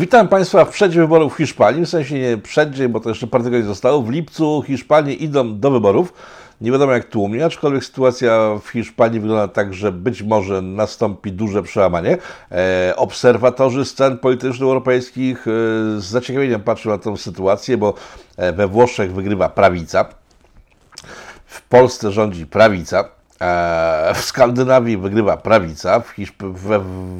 Witam Państwa w przeddzień wyborów w Hiszpanii, w sensie nie przeddzień, bo to jeszcze parę tygodni zostało. W lipcu Hiszpanie idą do wyborów. Nie wiadomo jak tłumnie, aczkolwiek sytuacja w Hiszpanii wygląda tak, że być może nastąpi duże przełamanie. E, obserwatorzy scen politycznych europejskich e, z zaciekawieniem patrzą na tę sytuację, bo e, we Włoszech wygrywa prawica, w Polsce rządzi prawica. E, w Skandynawii wygrywa prawica, w Hiszp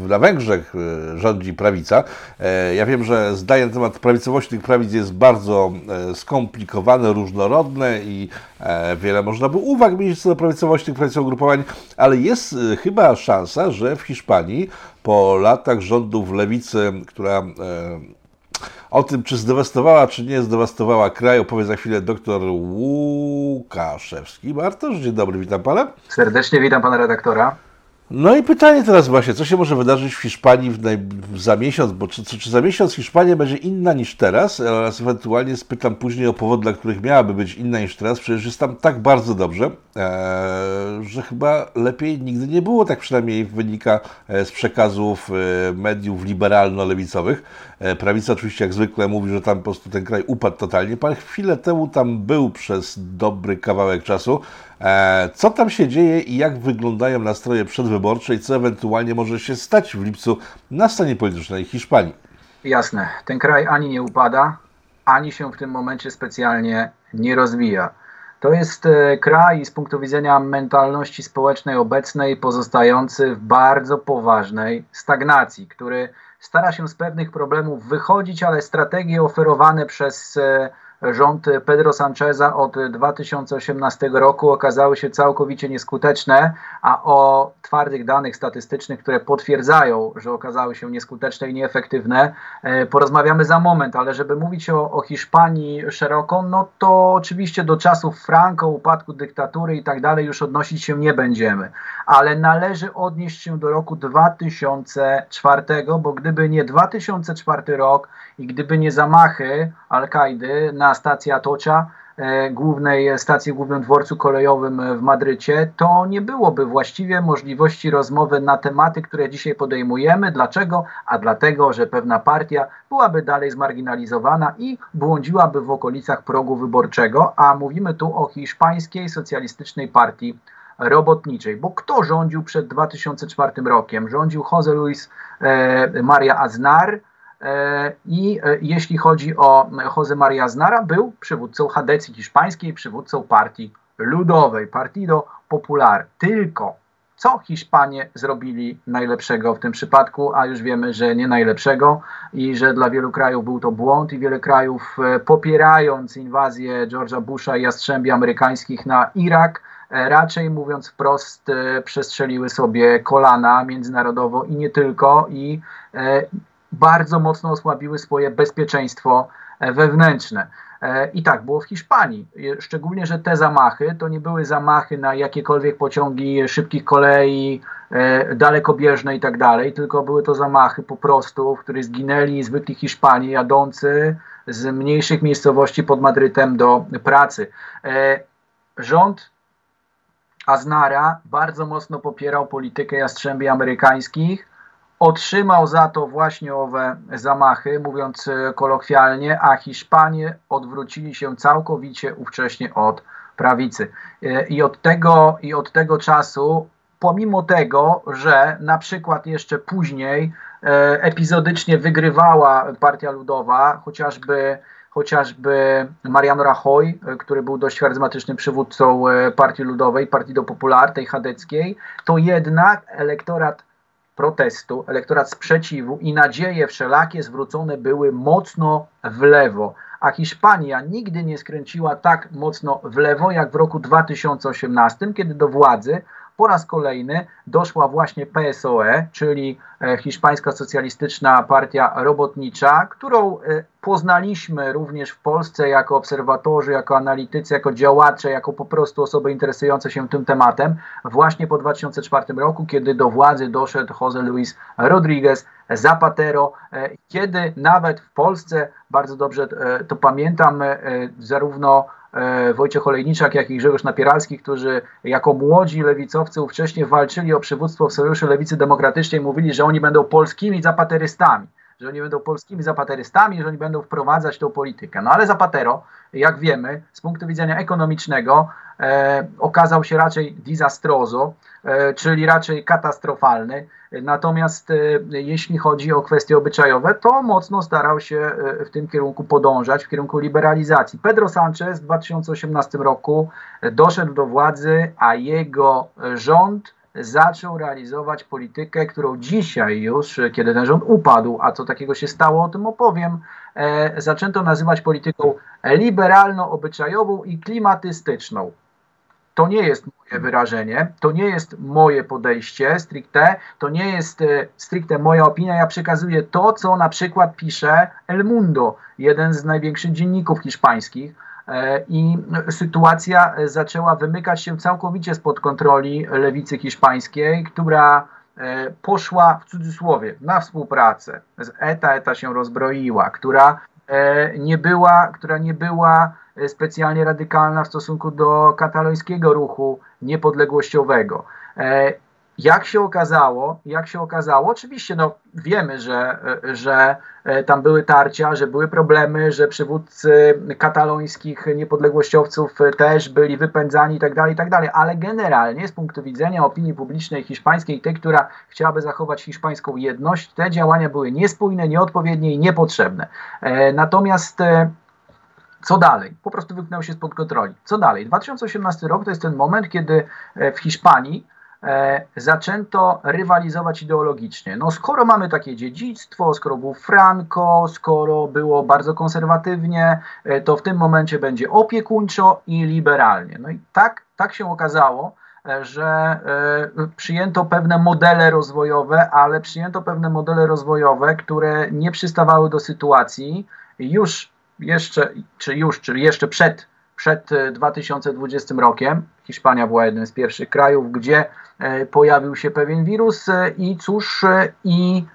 na Węgrzech e, rządzi prawica. E, ja wiem, że zdanie na temat prawicowości tych prawic jest bardzo skomplikowane, różnorodne i wiele można by uwag mieć co do prawicowości tych prawicowych ugrupowań, ale jest chyba szansa, że w Hiszpanii po latach rządów lewicy, która o tym, czy zdewastowała, czy nie zdewastowała kraj, opowie za chwilę dr Łukaszewski. Bartosz, dzień dobry, witam pana. Serdecznie witam pana redaktora. No i pytanie teraz właśnie, co się może wydarzyć w Hiszpanii w naj... za miesiąc, bo czy, czy, czy, za miesiąc Hiszpania będzie inna niż teraz, oraz ewentualnie spytam później o powody, dla których miałaby być inna niż teraz, przecież jest tam tak bardzo dobrze, e, że chyba lepiej nigdy nie było, tak przynajmniej wynika e, z przekazów e, mediów liberalno-lewicowych. E, prawica oczywiście jak zwykle mówi, że tam po prostu ten kraj upadł totalnie. Pan chwilę temu tam był przez dobry kawałek czasu. E, co tam się dzieje i jak wyglądają nastroje przedwyborcze i co ewentualnie może się stać w lipcu na scenie politycznej Hiszpanii? Jasne. Ten kraj ani nie upada, ani się w tym momencie specjalnie nie rozwija. To jest e, kraj z punktu widzenia mentalności społecznej obecnej pozostający w bardzo poważnej stagnacji, który stara się z pewnych problemów wychodzić, ale strategie oferowane przez e, rząd Pedro Sancheza od 2018 roku okazały się całkowicie nieskuteczne, a o twardych danych statystycznych, które potwierdzają, że okazały się nieskuteczne i nieefektywne, e, porozmawiamy za moment, ale żeby mówić o, o Hiszpanii szeroko, no to oczywiście do czasów Franco, upadku dyktatury i tak dalej już odnosić się nie będziemy, ale należy odnieść się do roku 2004, bo gdyby nie 2004 rok i gdyby nie zamachy Al-Kaidy na stację Atocha, e, głównej stacji, głównym dworcu kolejowym w Madrycie, to nie byłoby właściwie możliwości rozmowy na tematy, które dzisiaj podejmujemy. Dlaczego? A dlatego, że pewna partia byłaby dalej zmarginalizowana i błądziłaby w okolicach progu wyborczego, a mówimy tu o hiszpańskiej socjalistycznej partii robotniczej. Bo kto rządził przed 2004 rokiem? Rządził José Luis e, Maria Aznar, E, I e, jeśli chodzi o Jose Maria Znara, był przywódcą Hadecji hiszpańskiej, przywódcą partii ludowej, Partido Popular. Tylko co Hiszpanie zrobili najlepszego w tym przypadku, a już wiemy, że nie najlepszego i że dla wielu krajów był to błąd i wiele krajów e, popierając inwazję George'a Busha i jastrzębi amerykańskich na Irak, raczej mówiąc wprost przestrzeliły sobie kolana międzynarodowo i nie tylko i bardzo mocno osłabiły swoje bezpieczeństwo e, wewnętrzne. E, I tak było w Hiszpanii. Szczególnie, że te zamachy to nie były zamachy na jakiekolwiek pociągi szybkich kolei, e, dalekobieżne i tak dalej, tylko były to zamachy po prostu, w których zginęli zwykli Hiszpanie jadący z mniejszych miejscowości pod Madrytem do pracy. Rząd Aznara bardzo mocno popierał politykę jastrzębi amerykańskich, otrzymał za to właśnie owe zamachy, mówiąc e, kolokwialnie, a Hiszpanie odwrócili się całkowicie ówcześnie od prawicy. E, I od tego, i od tego czasu, pomimo tego, że na przykład jeszcze później e, epizodycznie wygrywała Partia Ludowa, chociażby chociażby Mariano Rajoy, który był dość charyzmatycznym przywódcą Partii Ludowej, Partii do Popular, tej chadeckiej, to jednak elektorat protestu, elektorat sprzeciwu i nadzieje wszelakie zwrócone były mocno w lewo. A Hiszpania nigdy nie skręciła tak mocno w lewo jak w roku 2018, kiedy do władzy po raz kolejny doszła właśnie PSOE, czyli e, Hiszpańska Socjalistyczna Partia Robotnicza, którą e, poznaliśmy również w Polsce jako obserwatorzy, jako analitycy, jako działacze, jako po prostu osoby interesujące się tym tematem, właśnie po 2004 roku, kiedy do władzy doszedł José Luis Rodríguez Zapatero, e, kiedy nawet w Polsce, bardzo dobrze to pamiętam, zarówno Wojciech Olejniczak, jak i Grzegorz Napieralski, którzy jako młodzi lewicowcy wcześniej walczyli o przywództwo w Sojuszu Lewicy Demokratycznej, mówili, że oni będą polskimi zapaterystami, że oni będą polskimi zapaterystami, że oni będą wprowadzać tą politykę. No ale Zapatero, jak wiemy, z punktu widzenia ekonomicznego e, okazał się raczej disastroso, e, czyli raczej katastrofalny. Natomiast e, jeśli chodzi o kwestie obyczajowe, to mocno starał się e, w tym kierunku podążać, w kierunku liberalizacji. Pedro Sanchez w 2018 roku doszedł do władzy, a jego rząd zaczął realizować politykę, którą dzisiaj już, kiedy ten rząd upadł, a co takiego się stało, o tym opowiem, e, zaczęto nazywać polityką liberalno-obyczajową i klimatystyczną. To nie jest moje wyrażenie, to nie jest moje podejście stricte, to nie jest e, stricte moja opinia. Ja przekazuję to, co na przykład pisze El Mundo, jeden z największych dzienników hiszpańskich. E, I sytuacja zaczęła wymykać się całkowicie spod kontroli lewicy hiszpańskiej, która e, poszła w cudzysłowie na współpracę z ETA, ETA się rozbroiła, która nie była, która nie była E, specjalnie radykalna w stosunku do katalońskiego ruchu niepodległościowego. E, jak się okazało, jak się okazało, oczywiście no, wiemy, że, e, że tam były tarcia, że były problemy, że przywódcy katalońskich niepodległościowców też byli wypędzani itd., tak itd., tak ale generalnie z punktu widzenia opinii publicznej hiszpańskiej, tej, która chciałaby zachować hiszpańską jedność, te działania były niespójne, nieodpowiednie i niepotrzebne. Natomiast co dalej? Po prostu wyknęło się spod kontroli. Co dalej? 2018 rok to jest ten moment, kiedy e, w Hiszpanii e, zaczęto rywalizować ideologicznie. No skoro mamy takie dziedzictwo, skoro był Franco, skoro było bardzo konserwatywnie, e, to w tym momencie będzie opiekuńczo i liberalnie. No i tak, tak się okazało, że przyjęto pewne modele rozwojowe, ale przyjęto pewne modele rozwojowe, które nie przystawały do sytuacji już jeszcze, czy już, czy jeszcze przed, przed 2020 e, rokiem, Hiszpania była jednym z pierwszych krajów, gdzie e, pojawił się pewien wirus e, i cóż, i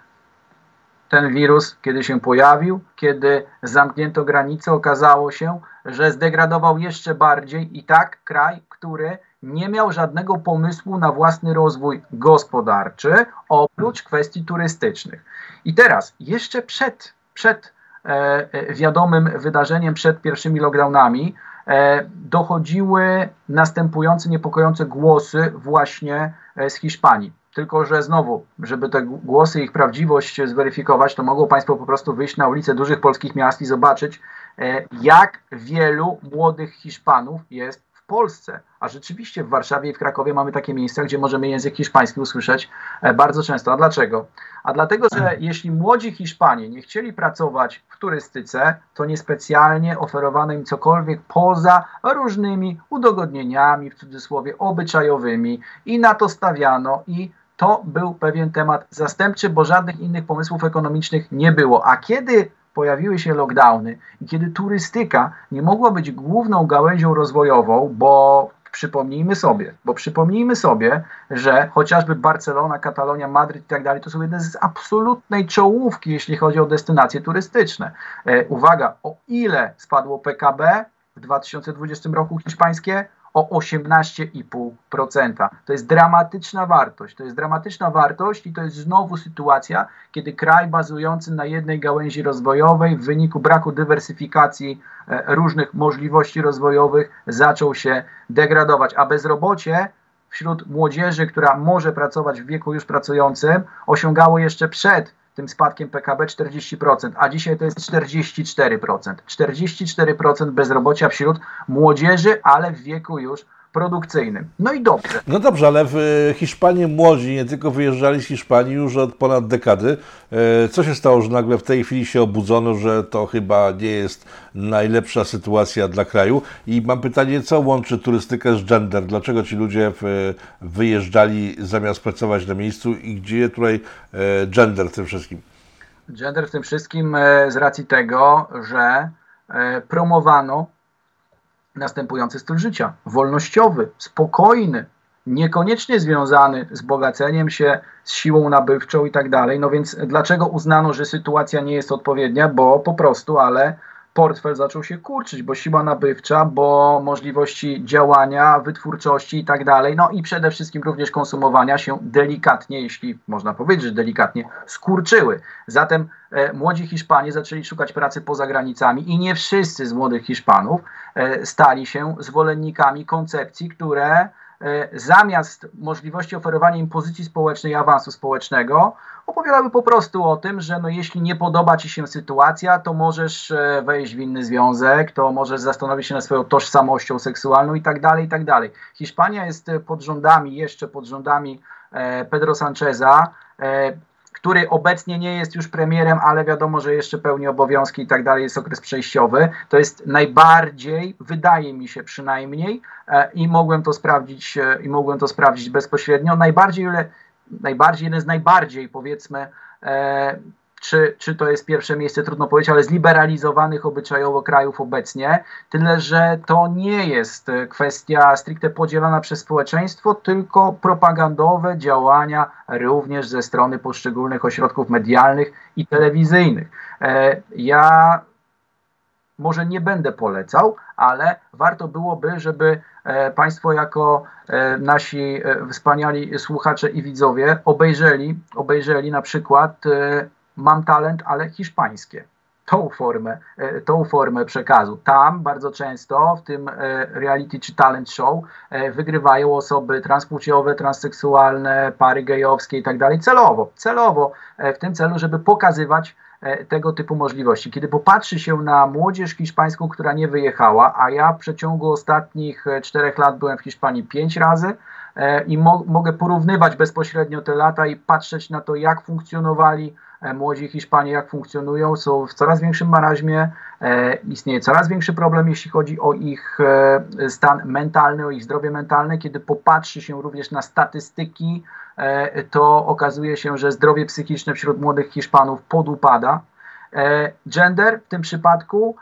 ten wirus, kiedy się pojawił, kiedy zamknięto granice, okazało się, że zdegradował jeszcze bardziej i tak kraj, który nie miał żadnego pomysłu na własny rozwój gospodarczy, oprócz kwestii turystycznych. I teraz, jeszcze przed, przed E, wiadomym wydarzeniem przed pierwszymi lockdownami dochodziły następujące niepokojące głosy właśnie z Hiszpanii. Tylko, że znowu, żeby te głosy, ich prawdziwość zweryfikować, to mogą Państwo po prostu wyjść na ulice dużych polskich miast i zobaczyć, jak wielu młodych Hiszpanów jest Polsce, a rzeczywiście w Warszawie i w Krakowie mamy takie miejsca, gdzie możemy język hiszpański usłyszeć e, bardzo często. A dlaczego? A dlatego, że jeśli młodzi Hiszpanie nie chcieli pracować w turystyce, to niespecjalnie oferowano im cokolwiek poza różnymi udogodnieniami, w cudzysłowie obyczajowymi i na to stawiano i to był pewien temat zastępczy, bo żadnych innych pomysłów ekonomicznych nie było. A kiedy pojawiły się lockdowny i kiedy turystyka nie mogła być główną gałęzią rozwojową, bo przypomnijmy sobie, bo przypomnijmy sobie, że chociażby Barcelona, Katalonia, Madryt i tak dalej to są jedne z absolutnej czołówki, jeśli chodzi o destynacje turystyczne. E, uwaga, o ile spadło PKB w 2020 roku hiszpańskie? O 18,5%. To jest dramatyczna wartość. To jest dramatyczna wartość i to jest znowu sytuacja, kiedy kraj bazujący na jednej gałęzi rozwojowej w wyniku braku dywersyfikacji e, różnych możliwości rozwojowych zaczął się degradować, a bezrobocie wśród młodzieży, która może pracować w wieku już pracującym, osiągało jeszcze przed tym spadkiem PKB 40%, a dzisiaj to jest 44%. 44% bezrobocia wśród młodzieży, ale w wieku już produkcyjnym. No i dobrze. No dobrze, ale w e, Hiszpanii młodzi nie tylko wyjeżdżali z Hiszpanii już od ponad dekady. E, co się stało, że nagle w tej chwili się obudzono, że to chyba nie jest najlepsza sytuacja dla kraju? I mam pytanie, co łączy turystykę z gender? Dlaczego ci ludzie wyjeżdżali zamiast pracować na miejscu i gdzie tutaj e, gender w tym wszystkim? Gender w tym wszystkim z racji tego, że promowano następujący styl życia. Wolnościowy, spokojny, niekoniecznie związany z bogaceniem się, z siłą nabywczą i tak dalej. No więc dlaczego uznano, że sytuacja nie jest odpowiednia? Bo po prostu, ale portfel zaczął się kurczyć, bo siła nabywcza, bo możliwości działania, wytwórczości i tak dalej, no i przede wszystkim również konsumowania się delikatnie, jeśli można powiedzieć, delikatnie, skurczyły. Zatem e, młodzi Hiszpanie zaczęli szukać pracy poza granicami i nie wszyscy z młodych Hiszpanów e, stali się zwolennikami koncepcji, które zamiast możliwości oferowania im pozycji społecznej awansu społecznego, opowiadały po prostu o tym, że no jeśli nie podoba Ci się sytuacja, to możesz e, wejść w inny związek, to możesz zastanowić się nad swoją tożsamością seksualną i tak dalej, i tak dalej. Hiszpania jest pod rządami, jeszcze pod rządami e, Pedro Sancheza, który obecnie nie jest już premierem, ale wiadomo, że jeszcze pełni obowiązki i tak dalej, jest okres przejściowy. To jest najbardziej, wydaje mi się przynajmniej, e, i mogłem to sprawdzić, e, i mogłem to sprawdzić bezpośrednio, najbardziej, najbardziej jeden z najbardziej, powiedzmy, e, czy, czy to jest pierwsze miejsce, trudno powiedzieć, ale zliberalizowanych obyczajowo krajów obecnie, tyle że to nie jest kwestia stricte podzielona przez społeczeństwo, tylko propagandowe działania również ze strony poszczególnych ośrodków medialnych i telewizyjnych. E, ja może nie będę polecał, ale warto byłoby, żeby e, Państwo jako e, nasi wspaniali słuchacze i widzowie obejrzeli, obejrzeli na przykład mam talent, ale hiszpańskie. Tą formę, e, tą formę przekazu. Tam bardzo często w tym e, reality czy talent show e, wygrywają osoby transpłciowe, transseksualne, pary gejowskie i tak dalej, celowo, celowo w tym celu, żeby pokazywać tego typu możliwości. Kiedy popatrzy się na młodzież hiszpańską, która nie wyjechała, a ja w przeciągu ostatnich czterech lat byłem w Hiszpanii pięć razy, i mo mogę porównywać bezpośrednio te lata i patrzeć na to, jak funkcjonowali młodzi Hiszpanie, jak funkcjonują, są w coraz większym maraźmie, e, istnieje coraz większy problem, jeśli chodzi o ich e, stan mentalny, o ich zdrowie mentalne. Kiedy popatrzy się również na statystyki, to okazuje się, że zdrowie psychiczne wśród młodych Hiszpanów podupada. Gender w tym przypadku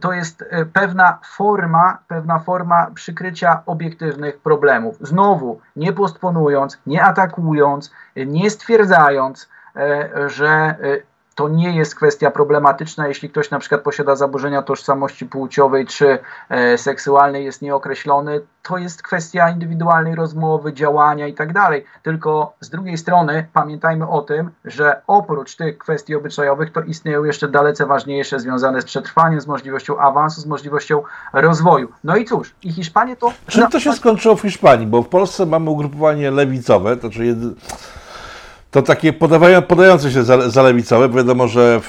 to jest pewna forma, pewna forma przykrycia obiektywnych problemów. Znowu, nie postponując, nie atakując, nie stwierdzając, E, że e, to nie jest kwestia problematyczna, jeśli ktoś na przykład posiada zaburzenia tożsamości płciowej czy e, seksualnej, jest nieokreślony, to jest kwestia indywidualnej rozmowy, działania i tak dalej. Tylko z drugiej strony pamiętajmy o tym, że oprócz tych kwestii obyczajowych to istnieją jeszcze dalece ważniejsze związane z przetrwaniem, z możliwością awansu, z możliwością rozwoju. No i cóż, i Hiszpanie to... Czym to się skończyło w Hiszpanii? Bo w Polsce mamy ugrupowanie lewicowe, to znaczy to takie podawają, podające się za, lewicowe. Wiadomo, że w,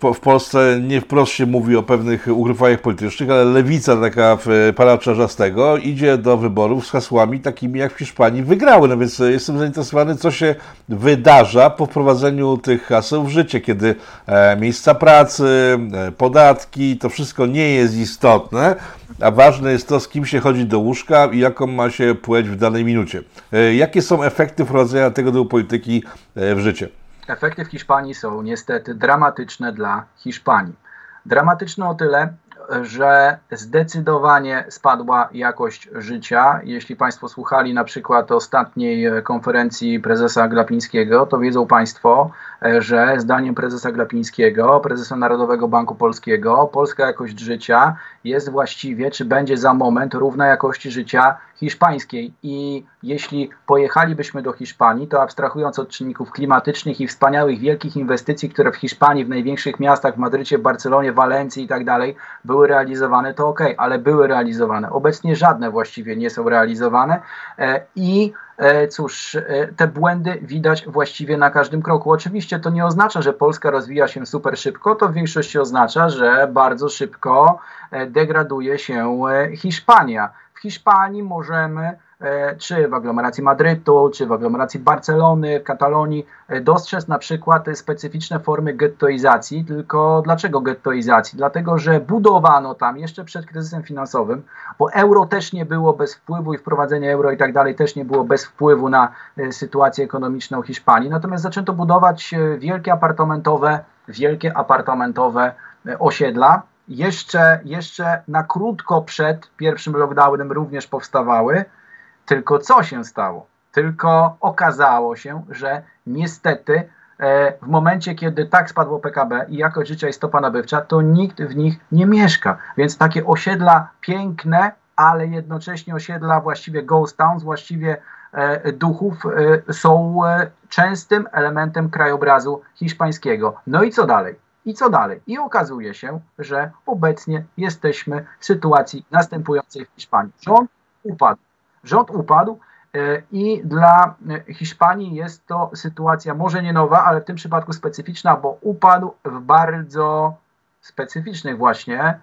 w, w, Polsce nie wprost się mówi o pewnych ugrupowaniach politycznych, ale lewica taka pana Czarzastego idzie do wyborów z hasłami takimi jak w Hiszpanii wygrały. No więc jestem zainteresowany, co się wydarza po wprowadzeniu tych haseł w życie, kiedy e, miejsca pracy, e, podatki, to wszystko nie jest istotne, a ważne jest to, z kim się chodzi do łóżka i jaką ma się płeć w danej minucie. E, jakie są efekty wprowadzenia tego do polityki e, w życie? Efekty w Hiszpanii są niestety dramatyczne dla Hiszpanii. Dramatyczne o tyle, że zdecydowanie spadła jakość życia. Jeśli Państwo słuchali na przykład ostatniej konferencji prezesa Glapińskiego, to wiedzą Państwo, że zdaniem prezesa Glapińskiego, prezesa Narodowego Banku Polskiego, polska jakość życia jest właściwie, czy będzie za moment równa jakości życia hiszpańskiej. I jeśli pojechalibyśmy do Hiszpanii, to abstrahując od czynników klimatycznych i wspaniałych wielkich inwestycji, które w Hiszpanii, w największych miastach, w Madrycie, Barcelonie, Walencji i tak dalej, były realizowane, to ok, ale były realizowane. Obecnie żadne właściwie nie są realizowane e, i E, cóż, e, te błędy widać właściwie na każdym kroku. Oczywiście to nie oznacza, że Polska rozwija się super szybko, to w większości oznacza, że bardzo szybko degraduje się Hiszpania. W Hiszpanii możemy E, czy w aglomeracji Madrytu, czy w aglomeracji Barcelony, Katalonii, e, dostrzec na przykład specyficzne formy gettoizacji. Tylko dlaczego gettoizacji? Dlatego, że budowano tam jeszcze przed kryzysem finansowym, bo euro też nie było bez wpływu i wprowadzenie euro i tak dalej też nie było bez wpływu na e, sytuację ekonomiczną Hiszpanii. Natomiast zaczęto budować wielkie apartamentowe, wielkie apartamentowe osiedla, jeszcze, jeszcze na krótko przed pierwszym lockdownem również powstawały. Tylko co się stało? Tylko okazało się, że niestety w momencie, kiedy tak spadło PKB i jakość życia i stopa nabywcza, to nikt w nich nie mieszka. Więc takie osiedla piękne, ale jednocześnie osiedla właściwie ghost towns, właściwie e, duchów e, są e, częstym elementem krajobrazu hiszpańskiego. No i co dalej? I co dalej? I okazuje się, że obecnie jesteśmy w sytuacji następującej w Hiszpanii. Rząd upadł. Rząd upadł i dla Hiszpanii jest to sytuacja może nie nowa, ale w tym przypadku specyficzna, bo upadł w bardzo specyficznych właśnie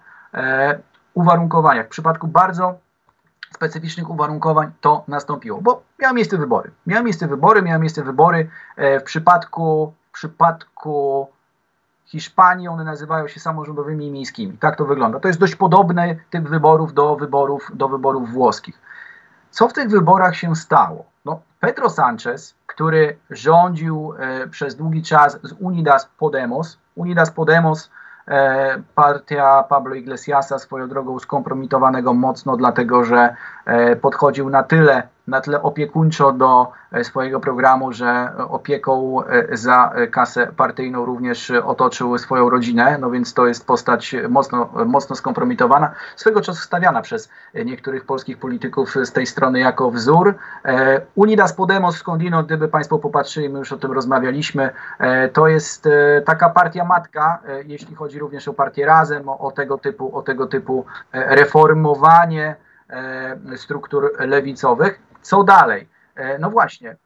uwarunkowaniach. W przypadku bardzo specyficznych uwarunkowań to nastąpiło, bo miały miejsce wybory. Miały miejsce wybory, miały miejsce wybory e, w przypadku, w przypadku Hiszpanii one nazywają się samorządowymi i miejskimi. Tak to wygląda. To jest dość podobne tych wyborów do wyborów, do wyborów włoskich. Co w tych wyborach się stało? No, Pedro Sanchez, który rządził e, przez długi czas z Unidas Podemos, Unidas Podemos E, partia Pablo Iglesiasa swoją drogą skompromitowanego mocno, dlatego że e, podchodził na tyle na tyle opiekuńczo do e, swojego programu, że opieką e, za kasę partyjną również otoczył swoją rodzinę, no więc to jest postać mocno, mocno skompromitowana, swego czasu stawiana przez niektórych polskich polityków z tej strony jako wzór. E, Unidas Podemos skądinąd, gdyby Państwo popatrzyli, my już o tym rozmawialiśmy, to jest taka partia matka, jeśli chodzi również o partię Razem, o tego typu, o tego typu reformowanie struktur lewicowych. Co dalej? E, no właśnie,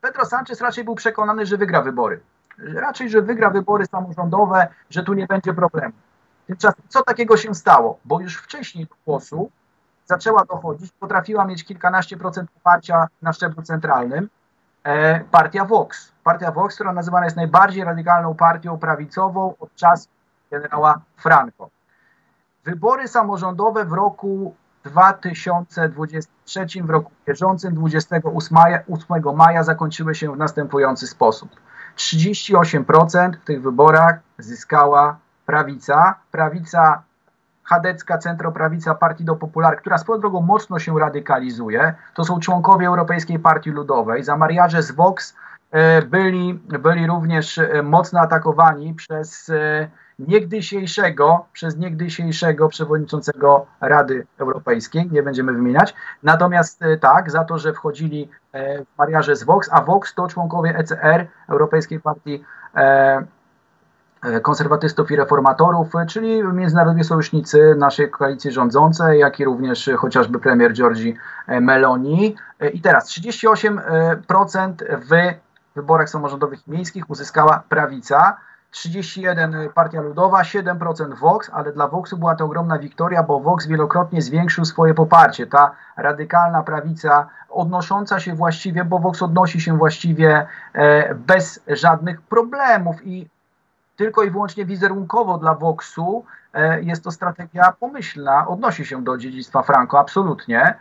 Pedro Sanchez raczej był przekonany, że wygra wybory. Raczej, że wygra wybory samorządowe, że tu nie będzie problemu. Tymczasem co takiego się stało? Bo już wcześniej do głosu zaczęła dochodzić, potrafiła mieć kilkanaście procent poparcia na szczeblu centralnym, e, partia Vox. Partia Vox, która nazywana jest najbardziej radykalną partią prawicową od czasu generała Franco. Wybory samorządowe w roku 2023 w roku bieżącym 28 maja zakończyły się w następujący sposób. 38% w tych wyborach zyskała prawica. Prawica chadecka, centroprawica Partido Popular, która swoją drogą mocno się radykalizuje. To są członkowie Europejskiej Partii Ludowej. Za mariaże z Vox e, byli, byli również e, mocno atakowani przez e, niegdysiejszego, przez niegdysiejszego przewodniczącego Rady Europejskiej, nie będziemy wymieniać. Natomiast e, tak, za to, że wchodzili e, w mariaże z Vox, a Vox to członkowie ECR, Europejskiej Partii e, konserwatystów i reformatorów, czyli międzynarodowi sojusznicy naszej koalicji rządzącej, jak i również chociażby premier Giorgi Meloni. I teraz 38% w wyborach samorządowych miejskich uzyskała prawica, 31 Partia Ludowa, 7% Vox, ale dla Voxu była to ogromna wiktoria, bo Vox wielokrotnie zwiększył swoje poparcie. Ta radykalna prawica odnosząca się właściwie, bo Vox odnosi się właściwie e, bez żadnych problemów i tylko i wyłącznie wizerunkowo dla Voxu e, jest to strategia pomyślna, odnosi się do dziedzictwa Franco, absolutnie.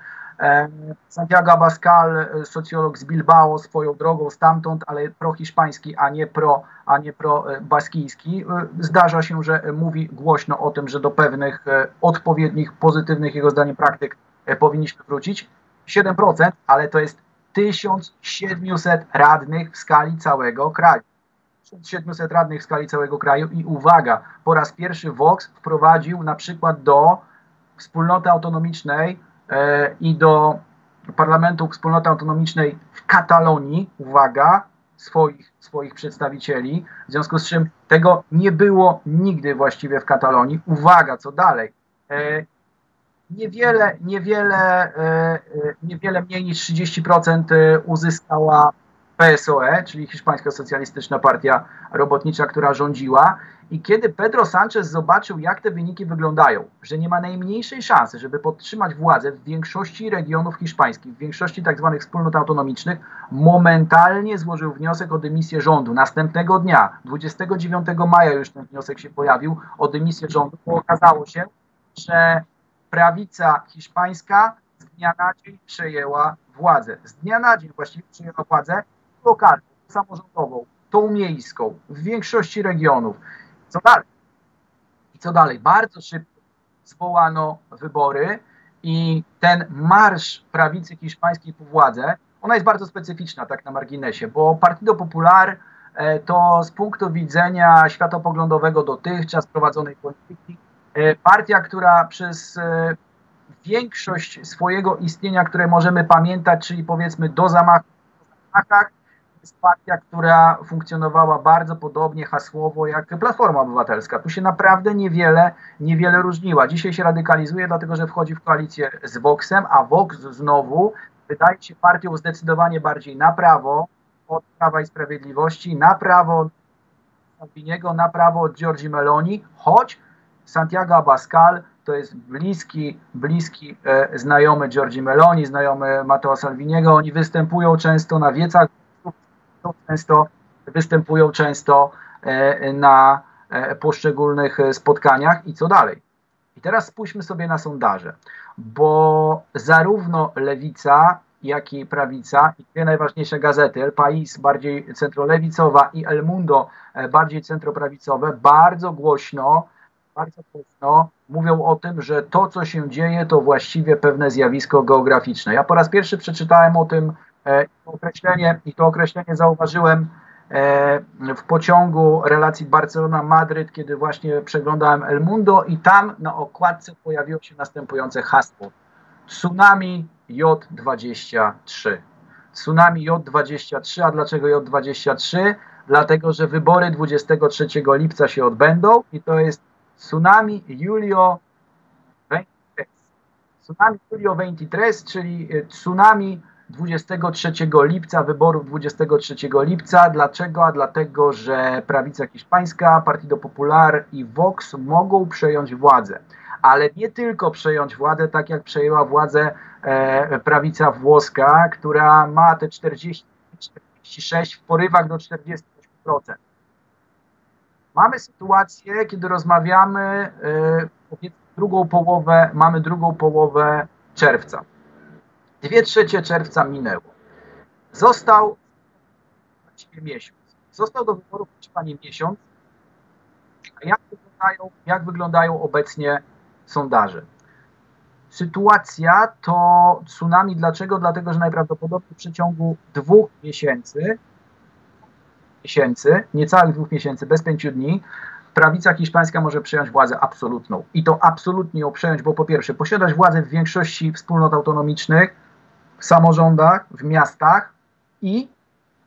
Santiago Abascal, socjolog z Bilbao, swoją drogą stamtąd, ale pro-hiszpański, a nie pro, a nie pro-baskijski. E, zdarza się, że mówi głośno o tym, że do pewnych e, odpowiednich, pozytywnych jego zdaniem praktyk e, powinniśmy wrócić. 7%, ale to jest 1700 radnych w skali całego kraju. 1700 radnych w skali całego kraju i uwaga, po raz pierwszy Vox wprowadził na przykład do wspólnoty autonomicznej E, i do Parlamentu Wspólnoty Autonomicznej w Katalonii, uwaga, swoich, swoich przedstawicieli, w związku z czym tego nie było nigdy właściwie w Katalonii. Uwaga, co dalej? E, niewiele, niewiele, e, niewiele mniej niż 30% uzyskała PSOE, czyli Hiszpańska Socjalistyczna Partia Robotnicza, która rządziła. I kiedy Pedro Sanchez zobaczył, jak te wyniki wyglądają, że nie ma najmniejszej szansy, żeby podtrzymać władzę w większości regionów hiszpańskich, w większości tak zwanych wspólnot autonomicznych, momentalnie złożył wniosek o dymisję rządu. Następnego dnia, 29 maja już ten wniosek się pojawił o dymisję rządu, bo okazało się, że prawica hiszpańska z dnia na dzień przejęła władzę. Z dnia na dzień właściwie przejęła władzę lokalną, samorządową, tą miejską, w większości regionów. Co dalej? I co dalej? Bardzo szybko zwołano wybory i ten marsz prawicy hiszpańskiej po władzę, ona jest bardzo specyficzna tak na marginesie, bo Partido Popular to z punktu widzenia światopoglądowego dotychczas prowadzonej polityki, partia, która przez większość swojego istnienia, które możemy pamiętać, czyli powiedzmy do zamachu, jest partia, która funkcjonowała bardzo podobnie hasłowo jak Platforma Obywatelska. Tu się naprawdę niewiele, niewiele różniła. Dzisiaj się radykalizuje, dlatego że wchodzi w koalicję z Voxem, a Vox znowu wydaje się partią zdecydowanie bardziej na prawo od Prawa i Sprawiedliwości, na prawo Salviniego, na prawo od Giorgi Meloni, choć Santiago Abascal to jest bliski, bliski e, znajomy Giorgi Meloni, znajomy Matteo Salviniego. Oni występują często na wiecach, często występują często e, na e, poszczególnych spotkaniach i co dalej. I teraz spójrzmy sobie na sondaże, bo zarówno lewica, jak i prawica, i dwie najważniejsze gazety, El País bardziej centrolewicowa i El Mundo e, bardziej centroprawicowe, bardzo głośno, bardzo głośno mówią o tym, że to, co się dzieje, to właściwie pewne zjawisko geograficzne. Ja po raz pierwszy przeczytałem o tym e, to określenie i to określenie zauważyłem e, w pociągu relacji Barcelona-Madryt, kiedy właśnie przeglądałem El Mundo i tam na okładce pojawiło się następujące hasło. Tsunami J23. Tsunami J23, a dlaczego J23? Dlatego, że wybory 23 lipca się odbędą i to jest Tsunami Julio 23. Tsunami Julio 23, czyli e, tsunami 23 lipca, wyborów 23 lipca. Dlaczego? A dlatego, że prawica hiszpańska, Partido Popular i Vox mogą przejąć władzę. Ale nie tylko przejąć władzę, tak jak przejęła władzę e, prawica włoska, która ma te 40, 46 w porywach do 48%. Mamy sytuację, kiedy rozmawiamy, e, drugą połowę, mamy drugą połowę czerwca. Dwie trzecie czerwca minęło. Został miesiąc. Został do wyborów Hiszpanii miesiąc. A jak wyglądają, jak wyglądają obecnie sondaże? Sytuacja to tsunami. Dlaczego? Dlatego, że najprawdopodobniej w przeciągu dwóch miesięcy, miesięcy, niecałych dwóch miesięcy, bez pięciu dni, prawica hiszpańska może przejąć władzę absolutną. I to absolutnie ją przejąć, bo po pierwsze, posiadać władzę w większości wspólnot autonomicznych, w samorządach, w miastach i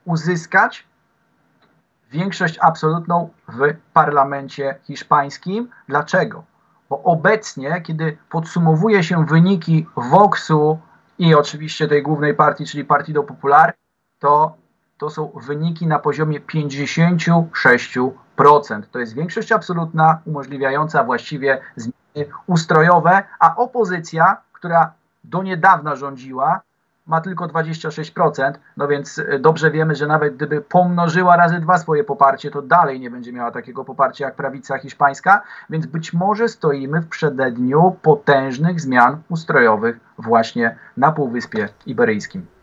uzyskać większość absolutną w parlamencie hiszpańskim. Dlaczego? Bo obecnie, kiedy podsumowuje się wyniki Voxu i oczywiście tej głównej partii, czyli Partido Popular, to, to są wyniki na poziomie 56%. To jest większość absolutna, umożliwiająca właściwie zmiany ustrojowe, a opozycja, która do niedawna rządziła, ma tylko 26%, no więc e, dobrze wiemy, że nawet gdyby pomnożyła razy dwa swoje poparcie, to dalej nie będzie miała takiego poparcia jak prawica hiszpańska, więc być może stoimy w przededniu potężnych zmian ustrojowych właśnie na Półwyspie Iberyjskim.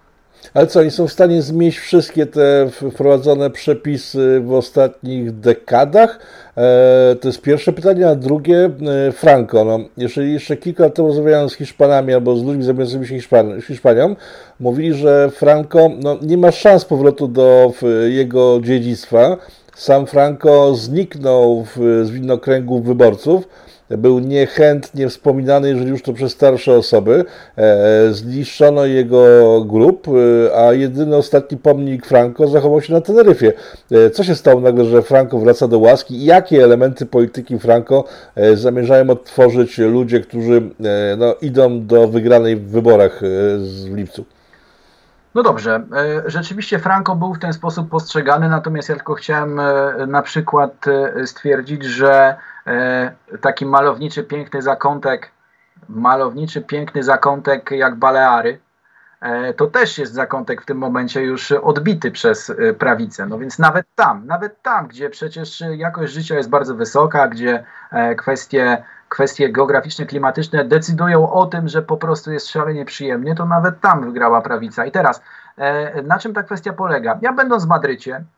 Ale co, oni są w stanie zmieść wszystkie te wprowadzone przepisy w ostatnich dekadach? E, to jest pierwsze pytanie, a drugie, e, Franco. No, jeżeli jeszcze kilka lat temu rozmawiałem z Hiszpanami albo z ludźmi zajmującymi się Hiszpan Hiszpanią, mówili, że Franco no, nie ma szans powrotu do jego dziedzictwa. Sam Franco zniknął w, z widnokręgu wyborców był niechętnie wspominany, jeżeli już to przez starsze osoby. E, zniszczono jego grup, e, a jedyny ostatni pomnik Franco zachował się na Teneryfie. E, co się stało nagle, że Franco wraca do łaski i jakie elementy polityki Franco zamierzają odtworzyć ludzie, którzy no, idą do wygranej w wyborach w lipcu? No dobrze, rzeczywiście Franco był w ten sposób postrzegany, natomiast ja tylko chciałem na przykład stwierdzić, że taki malowniczy, piękny zakątek, malowniczy, piękny zakątek jak Baleary, e, to też jest zakątek w tym momencie już odbity przez e, prawicę. No więc nawet tam, nawet tam, gdzie przecież jakość życia jest bardzo wysoka, gdzie kwestie, kwestie geograficzne, klimatyczne decydują o tym, że po prostu jest szalenie przyjemnie, to nawet tam wygrała prawica. I teraz, na czym ta kwestia polega? Ja będąc w Madrycie, E,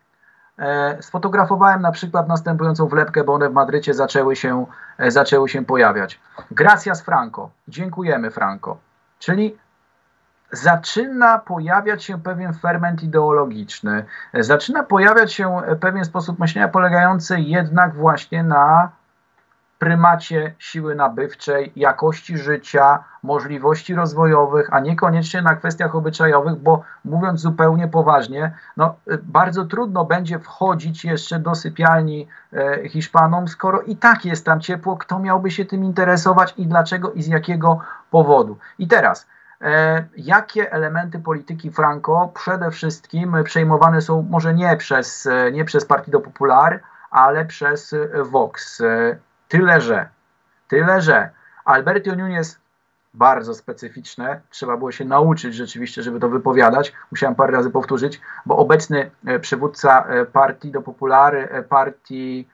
sfotografowałem na przykład następującą wlepkę, bo one w Madrycie zaczęły się, e, zaczęły się pojawiać. Gracias Franco. Dziękujemy Franco. Czyli zaczyna pojawiać się pewien ferment ideologiczny, zaczyna pojawiać się pewien sposób myślenia polegający jednak właśnie na prymacie siły nabywczej, jakości życia, możliwości rozwojowych, a niekoniecznie na kwestiach obyczajowych, bo mówiąc zupełnie poważnie, no, bardzo trudno będzie wchodzić jeszcze do sypialni e, Hiszpanom, skoro i tak jest tam ciepło, kto miałby się tym interesować i dlaczego i z jakiego powodu. I teraz, e, jakie elementy polityki Franco przede wszystkim przejmowane są może nie przez, e, nie przez Partido Popular, ale przez Vox. Tyle, że, tyle, że Alberto Núñez bardzo specyficzne, trzeba było się nauczyć rzeczywiście, żeby to wypowiadać. Musiałem parę razy powtórzyć, bo obecny e, przywódca e, partii do Populary, e, partii,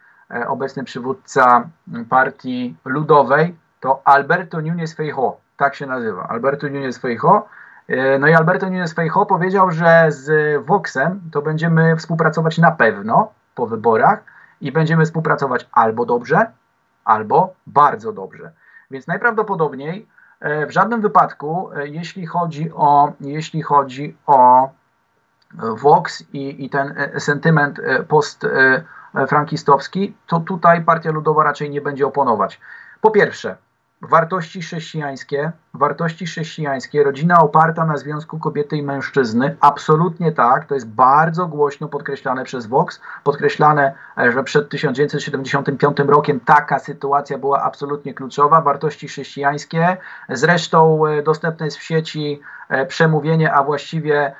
obecny przywódca partii ludowej to Alberto Núñez Feijóo, tak się nazywa, Alberto Núñez Feijóo. No i Alberto Núñez Feijóo powiedział, że z Voxem to będziemy współpracować na pewno po wyborach i będziemy współpracować albo dobrze, albo bardzo dobrze. Więc najprawdopodobniej e, w żadnym wypadku, e, jeśli chodzi o, jeśli chodzi o e, Vox i, i ten sentyment post-frankistowski, to tutaj Partia Ludowa raczej nie będzie oponować. Po pierwsze, wartości chrześcijańskie, wartości chrześcijańskie, rodzina oparta na związku kobiety i mężczyzny, absolutnie tak, to jest bardzo głośno podkreślane przez Vox, podkreślane, e, że przed 1975 rokiem taka sytuacja była absolutnie kluczowa, wartości chrześcijańskie, zresztą e, dostępne jest w sieci e, przemówienie, a właściwie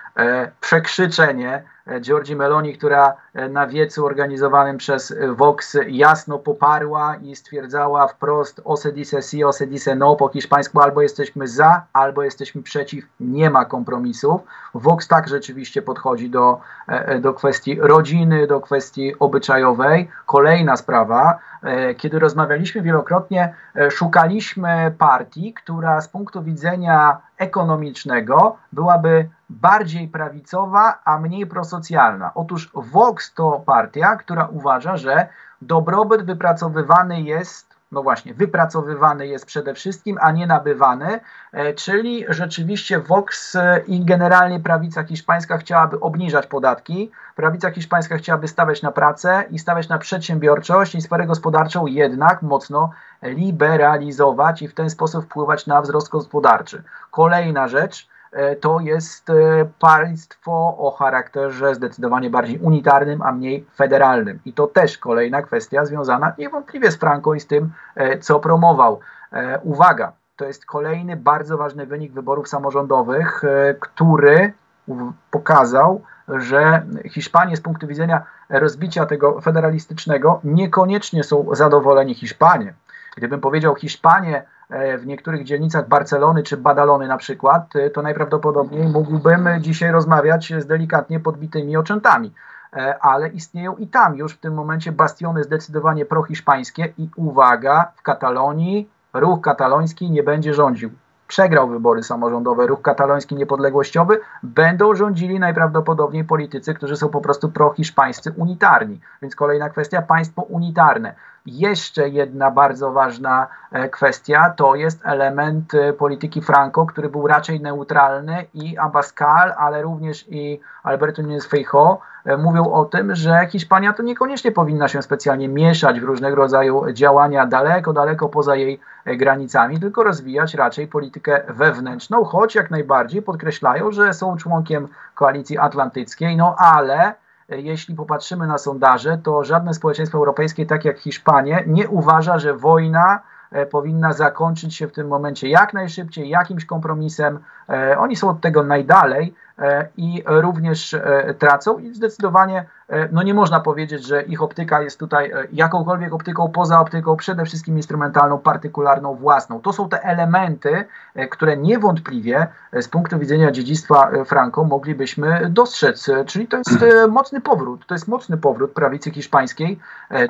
przekrzyczenie Giorgi Meloni, która na wiecu organizowanym przez Vox jasno poparła i stwierdzała wprost ose dice si, ose dice no po hiszpańsku albo jesteśmy za, albo jesteśmy przeciw, nie ma kompromisów. Vox tak rzeczywiście podchodzi do, e, e, do kwestii rodziny, do kwestii obyczajowej. Kolejna sprawa, e, kiedy rozmawialiśmy wielokrotnie, szukaliśmy partii, która z punktu widzenia ekonomicznego byłaby bardziej prawicowa, a mniej prosocjalna. Otóż Vox to partia, która uważa, że dobrobyt wypracowywany jest no właśnie, wypracowywany jest przede wszystkim, a nie nabywany, e, czyli rzeczywiście Vox e, i generalnie prawica hiszpańska chciałaby obniżać podatki, prawica hiszpańska chciałaby stawiać na pracę i stawiać na przedsiębiorczość i sferę gospodarczą jednak mocno liberalizować i w ten sposób wpływać na wzrost gospodarczy. Kolejna rzecz, to jest e, państwo o charakterze zdecydowanie bardziej unitarnym, a mniej federalnym. I to też kolejna kwestia związana niewątpliwie z Franco i z tym, e, co promował. Uwaga, to jest kolejny bardzo ważny wynik wyborów samorządowych, który pokazał, że Hiszpanie z punktu widzenia rozbicia tego federalistycznego niekoniecznie są zadowoleni Hiszpanie. Gdybym powiedział Hiszpanie E, w niektórych dzielnicach Barcelony czy Badalony na przykład, e, to najprawdopodobniej mógłbym dzisiaj rozmawiać z delikatnie podbitymi oczętami. E, ale istnieją i tam już w tym momencie bastiony zdecydowanie prohiszpańskie i uwaga, w Katalonii ruch kataloński nie będzie rządził przegrał wybory samorządowe, ruch kataloński niepodległościowy, będą rządzili najprawdopodobniej politycy, którzy są po prostu prohiszpańscy unitarni. Więc kolejna kwestia, państwo unitarne. Jeszcze jedna bardzo ważna e, kwestia to jest element e, polityki Franco, który był raczej neutralny i Abascal, ale również i Alberto Núñez Feijóo e, mówią o tym, że Hiszpania to niekoniecznie powinna się specjalnie mieszać w różnego rodzaju działania daleko, daleko poza jej granicami, tylko rozwijać raczej politykę wewnętrzną, choć jak najbardziej podkreślają, że są członkiem koalicji atlantyckiej, no ale jeśli popatrzymy na sondaże, to żadne społeczeństwo europejskie, tak jak Hiszpanie, nie uważa, że wojna e, powinna zakończyć się w tym momencie jak najszybciej, jakimś kompromisem. E, oni są od tego najdalej e, i również tracą i zdecydowanie E, no nie można powiedzieć, że ich optyka jest tutaj e, jakąkolwiek optyką poza optyką, przede wszystkim instrumentalną, partykularną, własną. To są te elementy, e, które niewątpliwie z punktu widzenia dziedzictwa Franco moglibyśmy dostrzec. Czyli to jest mocny powrót, to jest mocny powrót prawicy hiszpańskiej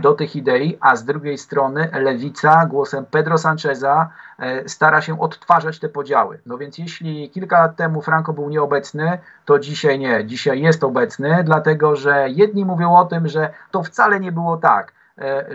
do tych idei, a z drugiej strony lewica głosem Pedro Sancheza stara się odtwarzać te podziały. No więc jeśli kilka lat temu Franco był nieobecny, to dzisiaj nie. Dzisiaj jest obecny, dlatego że jedni mówią o tym, że to wcale nie było tak,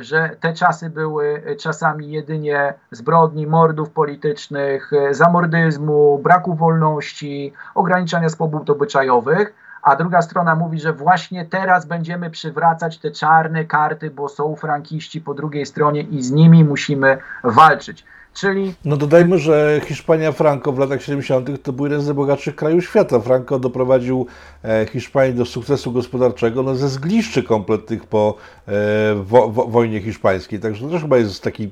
że te czasy były czasami jedynie zbrodni, mordów politycznych, zamordyzmu, braku wolności, ograniczania swobód obyczajowych, a druga strona mówi, że właśnie teraz będziemy przywracać te czarne karty, bo są frankiści po drugiej stronie i z nimi musimy walczyć. Czyli... No dodajmy, że Hiszpania Franco w latach 70. to był jeden z najbogatszych krajów świata. Franco doprowadził e, Hiszpanię do sukcesu gospodarczego no, ze zgliszczy kompletnych po e, wo, wo, wojnie hiszpańskiej. Także to też chyba jest taki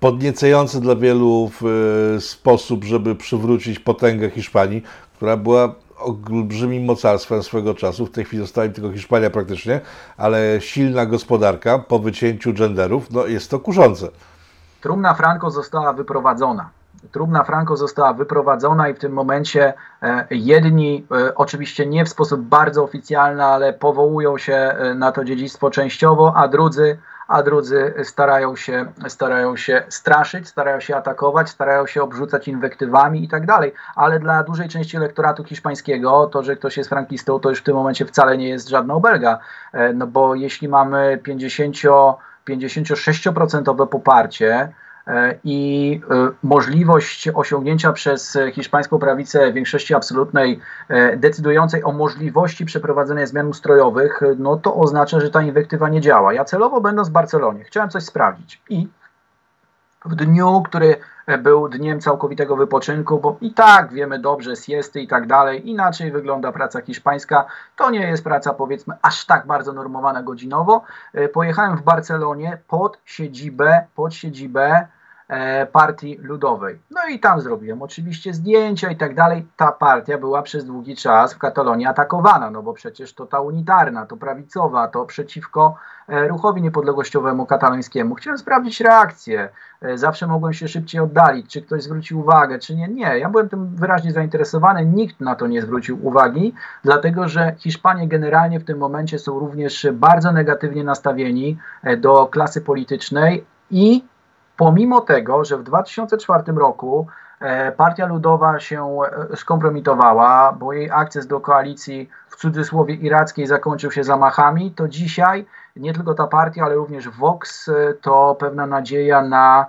podniecający dla wielu e, sposób, żeby przywrócić potęgę Hiszpanii, która była olbrzymim mocarstwem swego czasu. W tej chwili została tylko Hiszpania praktycznie, ale silna gospodarka po wycięciu genderów, no jest to kurzące. Trumna Franco została wyprowadzona. Trumna Franco została wyprowadzona i w tym momencie e, jedni, e, oczywiście nie w sposób bardzo oficjalny, ale powołują się e, na to dziedzictwo częściowo, a drudzy, a drudzy starają się, starają się straszyć, starają się atakować, starają się obrzucać inwektywami i tak dalej. Ale dla dużej części elektoratu hiszpańskiego to, że ktoś jest frankistą, to już w tym momencie wcale nie jest żadna obelga. No bo jeśli mamy 50 56% poparcie e, i e, możliwość osiągnięcia przez hiszpańską prawicę większości absolutnej e, decydującej o możliwości przeprowadzenia zmian ustrojowych, no to oznacza, że ta inwektywa nie działa. Ja celowo będąc w Barcelonie chciałem coś sprawdzić i w dniu, który był dniem całkowitego wypoczynku, bo i tak wiemy dobrze, siesty i tak dalej, inaczej wygląda praca hiszpańska. To nie jest praca powiedzmy aż tak bardzo normowana godzinowo. E, pojechałem w Barcelonie pod siedzibę, pod siedzibę E, partii Ludowej. No i tam zrobiłem oczywiście zdjęcia i tak dalej. Ta partia była przez długi czas w Katalonii atakowana, no bo przecież to ta unitarna, to prawicowa, to przeciwko e, ruchowi niepodległościowemu katalońskiemu. Chciałem sprawdzić reakcję. E, zawsze mogłem się szybciej oddalić, czy ktoś zwrócił uwagę, czy nie. Nie, ja byłem tym wyraźnie zainteresowany, nikt na to nie zwrócił uwagi, dlatego że Hiszpanie generalnie w tym momencie są również bardzo negatywnie nastawieni do klasy politycznej i pomimo tego, że w 2004 roku e, Partia Ludowa się e, skompromitowała, bo jej akces do koalicji w cudzysłowie irackiej zakończył się zamachami, to dzisiaj nie tylko ta partia, ale również Vox e, to pewna nadzieja na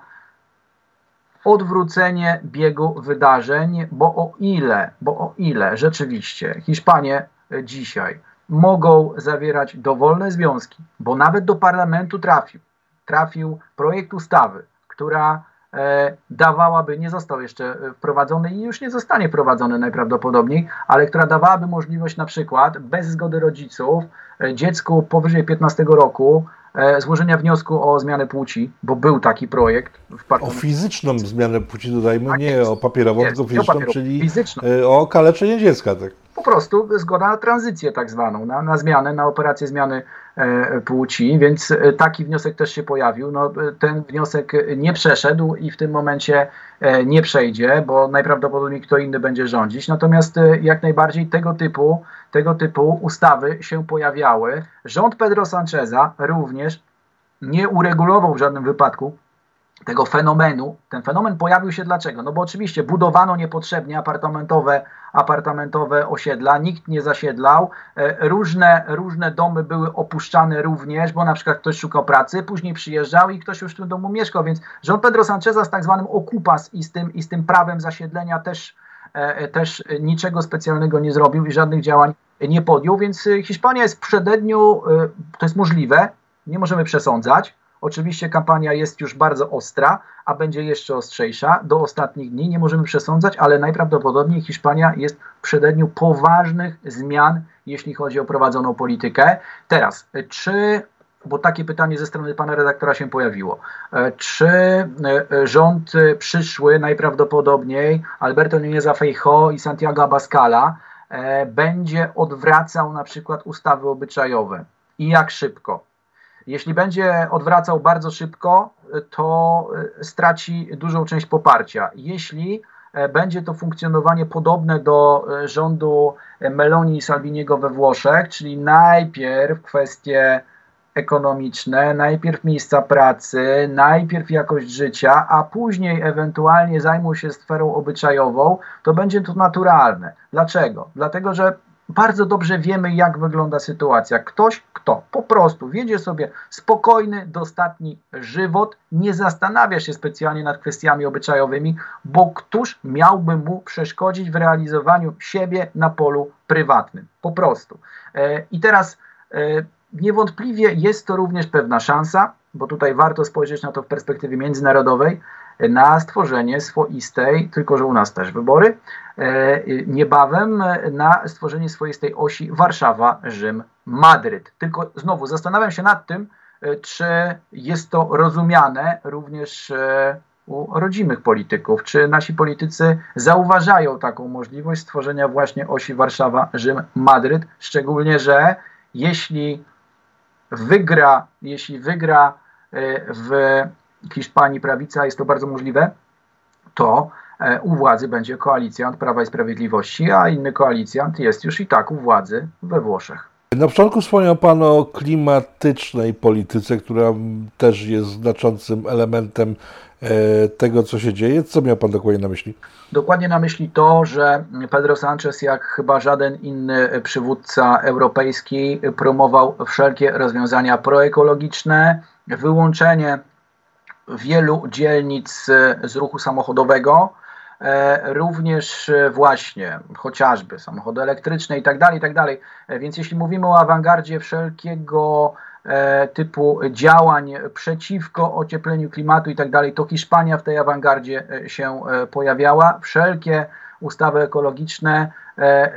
odwrócenie biegu wydarzeń, bo o ile, bo o ile rzeczywiście Hiszpanie dzisiaj mogą zawierać dowolne związki, bo nawet do parlamentu trafił, trafił projekt ustawy, która e, dawałaby, nie został jeszcze wprowadzony i już nie zostanie wprowadzony najprawdopodobniej, ale która dawałaby możliwość na przykład bez zgody rodziców e, dziecku powyżej 15 roku e, złożenia wniosku o zmianę płci, bo był taki projekt. W o fizyczną zmianę płci dodajmy, tak nie o papierową, tylko fizyczną, czyli fizyczną. o kaleczenie dziecka. Tak po prostu zgoda na tranzycję tak zwaną, na, na zmianę, na operację zmiany e, płci, więc e, taki wniosek też się pojawił. No, e, ten wniosek nie przeszedł i w tym momencie nie przejdzie, bo najprawdopodobniej kto inny będzie rządzić. Natomiast jak najbardziej tego typu, tego typu ustawy się pojawiały. Rząd Pedro Sancheza również nie uregulował w żadnym wypadku tego fenomenu. Ten fenomen pojawił się dlaczego? No bo oczywiście budowano niepotrzebnie apartamentowe, apartamentowe osiedla, nikt nie zasiedlał, e, różne, różne domy były opuszczane również, bo na przykład ktoś szukał pracy, później przyjeżdżał i ktoś już w tym domu mieszkał, więc rząd Pedro Sancheza z tak zwanym okupas i z tym, i z tym prawem zasiedlenia też, e, też niczego specjalnego nie zrobił i żadnych działań nie podjął, więc Hiszpania jest w przededniu, e, to jest możliwe, nie możemy przesądzać, Oczywiście kampania jest już bardzo ostra, a będzie jeszcze ostrzejsza. Do ostatnich dni nie możemy przesądzać, ale najprawdopodobniej Hiszpania jest w przededniu poważnych zmian, jeśli chodzi o prowadzoną politykę. Teraz, czy bo takie pytanie ze strony pana redaktora się pojawiło. Czy rząd przyszły, najprawdopodobniej Alberto Núñez Feijóo i Santiago Abascala e, będzie odwracał na przykład ustawy obyczajowe i jak szybko? Jeśli będzie odwracał bardzo szybko, to e, straci dużą część poparcia. Jeśli e, będzie to funkcjonowanie podobne do e, rządu Meloni i Salviniego we Włoszech, czyli najpierw kwestie ekonomiczne, najpierw miejsca pracy, najpierw jakość życia, a później ewentualnie zajmą się sferą obyczajową, to będzie to naturalne. Dlaczego? Dlatego, że bardzo dobrze wiemy, jak wygląda sytuacja. Ktoś, kto po prostu wiedzie sobie spokojny, dostatni żywot, nie zastanawia się specjalnie nad kwestiami obyczajowymi, bo któż miałby mu przeszkodzić w realizowaniu siebie na polu prywatnym. Po prostu. E, I teraz e, niewątpliwie jest to również pewna szansa, bo tutaj warto spojrzeć na to w perspektywie międzynarodowej, na stworzenie swoistej, tylko że u nas też wybory, e, niebawem na stworzenie swoistej osi Warszawa-Rzym-Madryt. Tylko znowu zastanawiam się nad tym, e, czy jest to rozumiane również e, u rodzimych polityków. Czy nasi politycy zauważają taką możliwość stworzenia właśnie osi Warszawa-Rzym-Madryt, szczególnie, że jeśli wygra, jeśli wygra w Hiszpanii prawica, jest to bardzo możliwe, to e, u władzy będzie koalicjant Prawa i Sprawiedliwości, a inny koalicjant jest już i tak u władzy we Włoszech. Na początku wspomniał Pan o klimatycznej polityce, która też jest znaczącym elementem e, tego, co się dzieje. Co miał Pan dokładnie na myśli? Dokładnie na myśli to, że Pedro Sanchez, jak chyba żaden inny przywódca europejski, promował wszelkie rozwiązania proekologiczne, wyłączenie wielu dzielnic z ruchu samochodowego, e, również e, właśnie chociażby samochody elektryczne i tak dalej, i tak dalej. E, więc jeśli mówimy o awangardzie wszelkiego typu działań przeciwko ociepleniu klimatu i tak dalej, to Hiszpania w tej awangardzie się pojawiała. Wszelkie ustawy ekologiczne, e,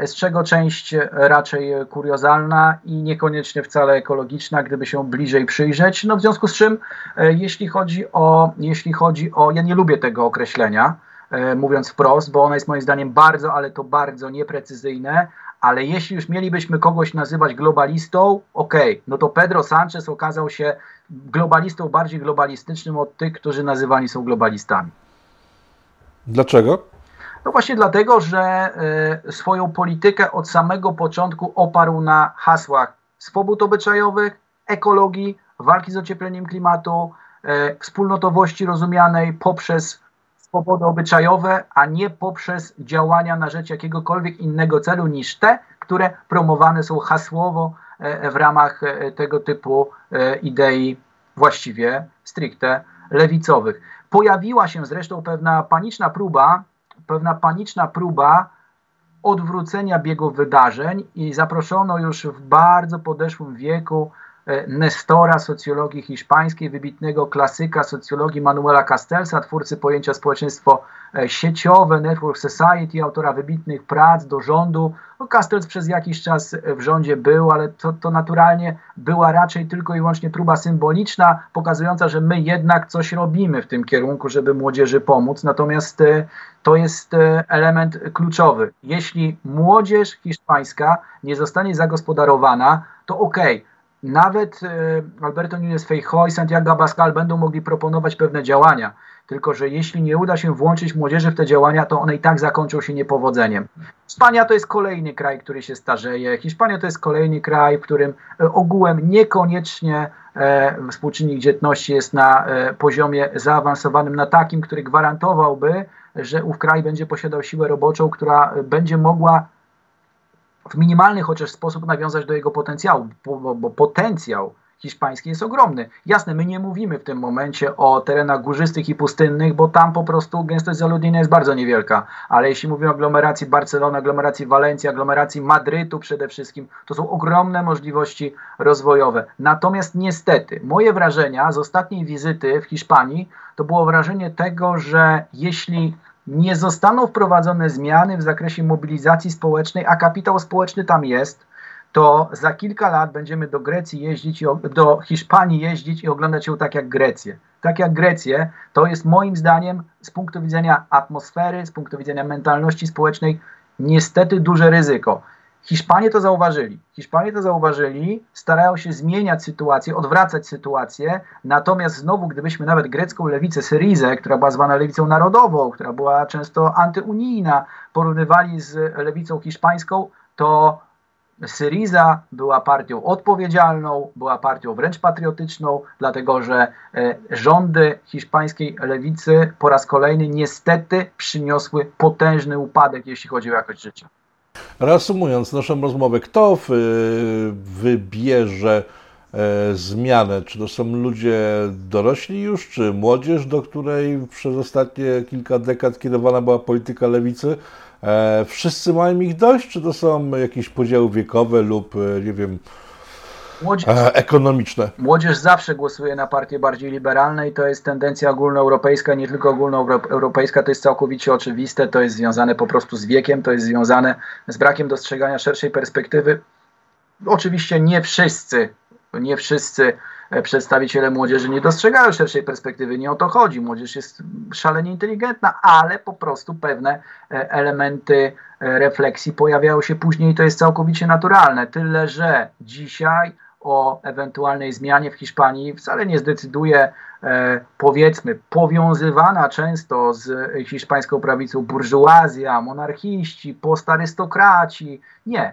z czego część raczej kuriozalna i niekoniecznie wcale ekologiczna, gdyby się bliżej przyjrzeć. No w związku z czym, e, jeśli chodzi o, jeśli chodzi o ja nie lubię tego określenia, e, mówiąc wprost, bo ono jest moim zdaniem bardzo, ale to bardzo nieprecyzyjne, ale jeśli już mielibyśmy kogoś nazywać globalistą, okej, okay, no to Pedro Sanchez okazał się globalistą bardziej globalistycznym od tych, którzy nazywani są globalistami. Dlaczego? No właśnie dlatego, że y, swoją politykę od samego początku oparł na hasłach swobód obyczajowych, ekologii, walki z ociepleniem klimatu, y, wspólnotowości rozumianej poprzez swobody obyczajowe, a nie poprzez działania na rzecz jakiegokolwiek innego celu niż te, które promowane są hasłowo y, w ramach tego typu idei właściwie stricte lewicowych. Pojawiła się zresztą pewna paniczna próba pewna paniczna próba odwrócenia biegu wydarzeń i zaproszono już w bardzo podeszłym wieku Nestora socjologii hiszpańskiej, wybitnego klasyka socjologii Manuela Castellsa, twórcy pojęcia społeczeństwo e, sieciowe, Network Society, autora wybitnych prac do rządu. No, Castells przez jakiś czas w rządzie był, ale to, to naturalnie była raczej tylko i wyłącznie próba symboliczna, pokazująca, że my jednak coś robimy w tym kierunku, żeby młodzieży pomóc. Natomiast e, to jest element kluczowy. Jeśli młodzież hiszpańska nie zostanie zagospodarowana, to okej, okay, nawet e, Alberto Núñez Feijóo i Santiago Abascal będą mogli proponować pewne działania, tylko że jeśli nie uda się włączyć młodzieży w te działania, to one i tak zakończą się niepowodzeniem. Hiszpania to jest kolejny kraj, który się starzeje. Hiszpania to jest kolejny kraj, w którym e, ogółem niekoniecznie e, współczynnik dzietności jest na poziomie zaawansowanym, na takim, który gwarantowałby, że ów kraj będzie posiadał siłę roboczą, która będzie mogła w minimalny chociaż sposób nawiązać do jego potencjału, bo, bo, potencjał hiszpański jest ogromny. Jasne, my nie mówimy w tym momencie o terenach górzystych i pustynnych, bo tam po prostu gęstość zaludnienia jest bardzo niewielka, ale jeśli mówimy o aglomeracji Barcelony, aglomeracji Walencji, aglomeracji Madrytu przede wszystkim, to są ogromne możliwości rozwojowe. Natomiast niestety, moje wrażenia z ostatniej wizyty w Hiszpanii to było wrażenie tego, że jeśli nie zostaną wprowadzone zmiany w zakresie mobilizacji społecznej, a kapitał społeczny tam jest, to za kilka lat będziemy do Grecji jeździć, do Hiszpanii jeździć i oglądać ją tak jak Grecję. Tak jak Grecję, to jest moim zdaniem z punktu widzenia atmosfery, z punktu widzenia mentalności społecznej niestety duże ryzyko. Hiszpanie to zauważyli. Hiszpanie to zauważyli, starają się zmieniać sytuację, odwracać sytuację. Natomiast znowu, gdybyśmy nawet grecką lewicę Syrizę, która była zwana lewicą narodową, która była często antyunijna, porównywali z lewicą hiszpańską, to Syriza była partią odpowiedzialną, była partią wręcz patriotyczną, dlatego że e, rządy hiszpańskiej lewicy po raz kolejny niestety przyniosły potężny upadek, jeśli chodzi o jakość życia. Reasumując naszą rozmowę, kto wybierze e, zmianę? Czy to są ludzie dorośli już, czy młodzież, do której przez ostatnie kilka dekad kierowana była polityka lewicy? E, wszyscy mają ich dość, czy to są jakieś podziały wiekowe lub, e, nie wiem, Młodzież, ekonomiczne. Młodzież zawsze głosuje na partie bardziej liberalne i to jest tendencja ogólnoeuropejska, nie tylko ogólnoeuropejska, to jest całkowicie oczywiste, to jest związane po prostu z wiekiem, to jest związane z brakiem dostrzegania szerszej perspektywy. Oczywiście nie wszyscy, nie wszyscy e, przedstawiciele młodzieży nie dostrzegają szerszej perspektywy, nie o to chodzi. Młodzież jest szalenie inteligentna, ale po prostu pewne e, elementy e, refleksji pojawiają się później i to jest całkowicie naturalne. Tyle, że dzisiaj o ewentualnej zmianie w Hiszpanii wcale nie zdecyduje, e, powiedzmy, powiązywana często z hiszpańską prawicą burżuazja, monarchiści, postarystokraci. Nie,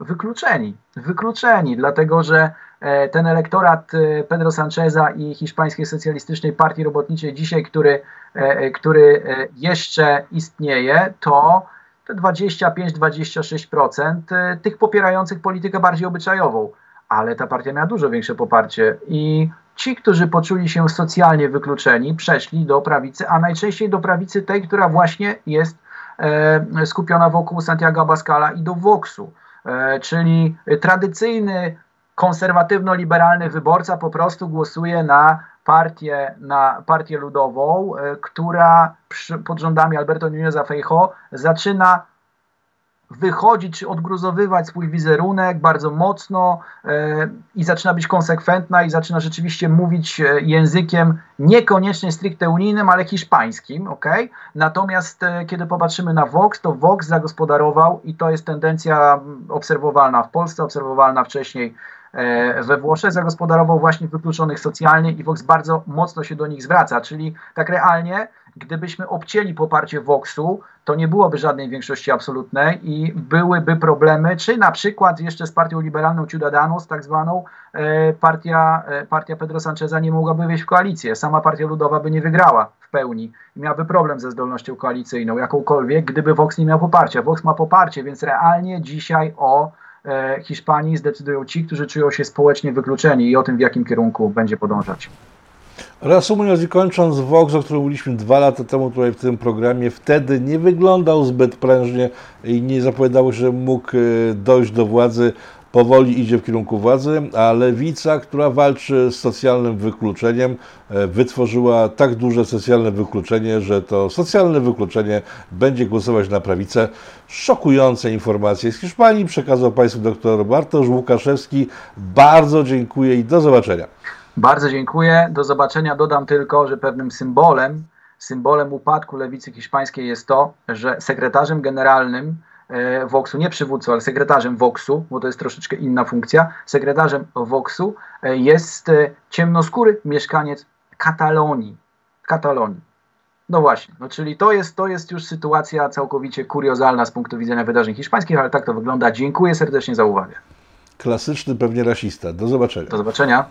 wykluczeni, wykluczeni, dlatego że e, ten elektorat e, Pedro Sancheza i Hiszpańskiej Socjalistycznej Partii Robotniczej dzisiaj, który, e, który jeszcze istnieje, to 25-26% tych popierających politykę bardziej obyczajową ale ta partia miała dużo większe poparcie i ci, którzy poczuli się socjalnie wykluczeni, przeszli do prawicy, a najczęściej do prawicy tej, która właśnie jest e, skupiona wokół Santiago Abascala i do Voxu, e, czyli tradycyjny konserwatywno-liberalny wyborca po prostu głosuje na partię, na partię ludową, e, która przy, pod rządami Alberto Núñeza Feijo zaczyna wychodzić czy odgruzowywać swój wizerunek bardzo mocno e, i zaczyna być konsekwentna i zaczyna rzeczywiście mówić e, językiem niekoniecznie stricte unijnym, ale hiszpańskim, ok? Natomiast e, kiedy popatrzymy na Vox, to Vox zagospodarował i to jest tendencja obserwowalna w Polsce, obserwowalna wcześniej e, we Włoszech, zagospodarował właśnie wykluczonych socjalnie i Vox bardzo mocno się do nich zwraca, czyli tak realnie gdybyśmy obcięli poparcie Voxu, to nie byłoby żadnej większości absolutnej i byłyby problemy, czy na przykład jeszcze z partią liberalną Ciudadanos, tak zwaną, e, partia, e, partia Pedro Sancheza nie mogłaby wejść w koalicję. Sama partia ludowa by nie wygrała w pełni i miałaby problem ze zdolnością koalicyjną, jakąkolwiek, gdyby Vox nie miał poparcia. Vox ma poparcie, więc realnie dzisiaj o e, Hiszpanii zdecydują ci, którzy czują się społecznie wykluczeni i o tym, w jakim kierunku będzie podążać. Reasumując i kończąc, Vox, o którym mówiliśmy dwa lata temu tutaj w tym programie, wtedy nie wyglądał zbyt prężnie i nie zapowiadało się, że mógł e, dojść do władzy. Powoli idzie w kierunku władzy, a lewica, która walczy z socjalnym wykluczeniem, e, wytworzyła tak duże socjalne wykluczenie, że to socjalne wykluczenie będzie głosować na prawicę. Szokujące informacje z Hiszpanii przekazał Państwu dr Bartosz Łukaszewski. Bardzo dziękuję i do zobaczenia. Bardzo dziękuję. Do zobaczenia. Dodam tylko, że pewnym symbolem, symbolem upadku lewicy hiszpańskiej jest to, że sekretarzem generalnym e, Voxu, nie przywódcą, ale sekretarzem Voxu, bo to jest troszeczkę inna funkcja, sekretarzem Voxu e, jest e, ciemnoskóry mieszkaniec Katalonii. Katalonii. No właśnie, no czyli to jest, to jest już sytuacja całkowicie kuriozalna z punktu widzenia wydarzeń hiszpańskich, ale tak to wygląda. Dziękuję serdecznie za uwagę. Klasyczny pewnie rasista. Do zobaczenia. Do zobaczenia.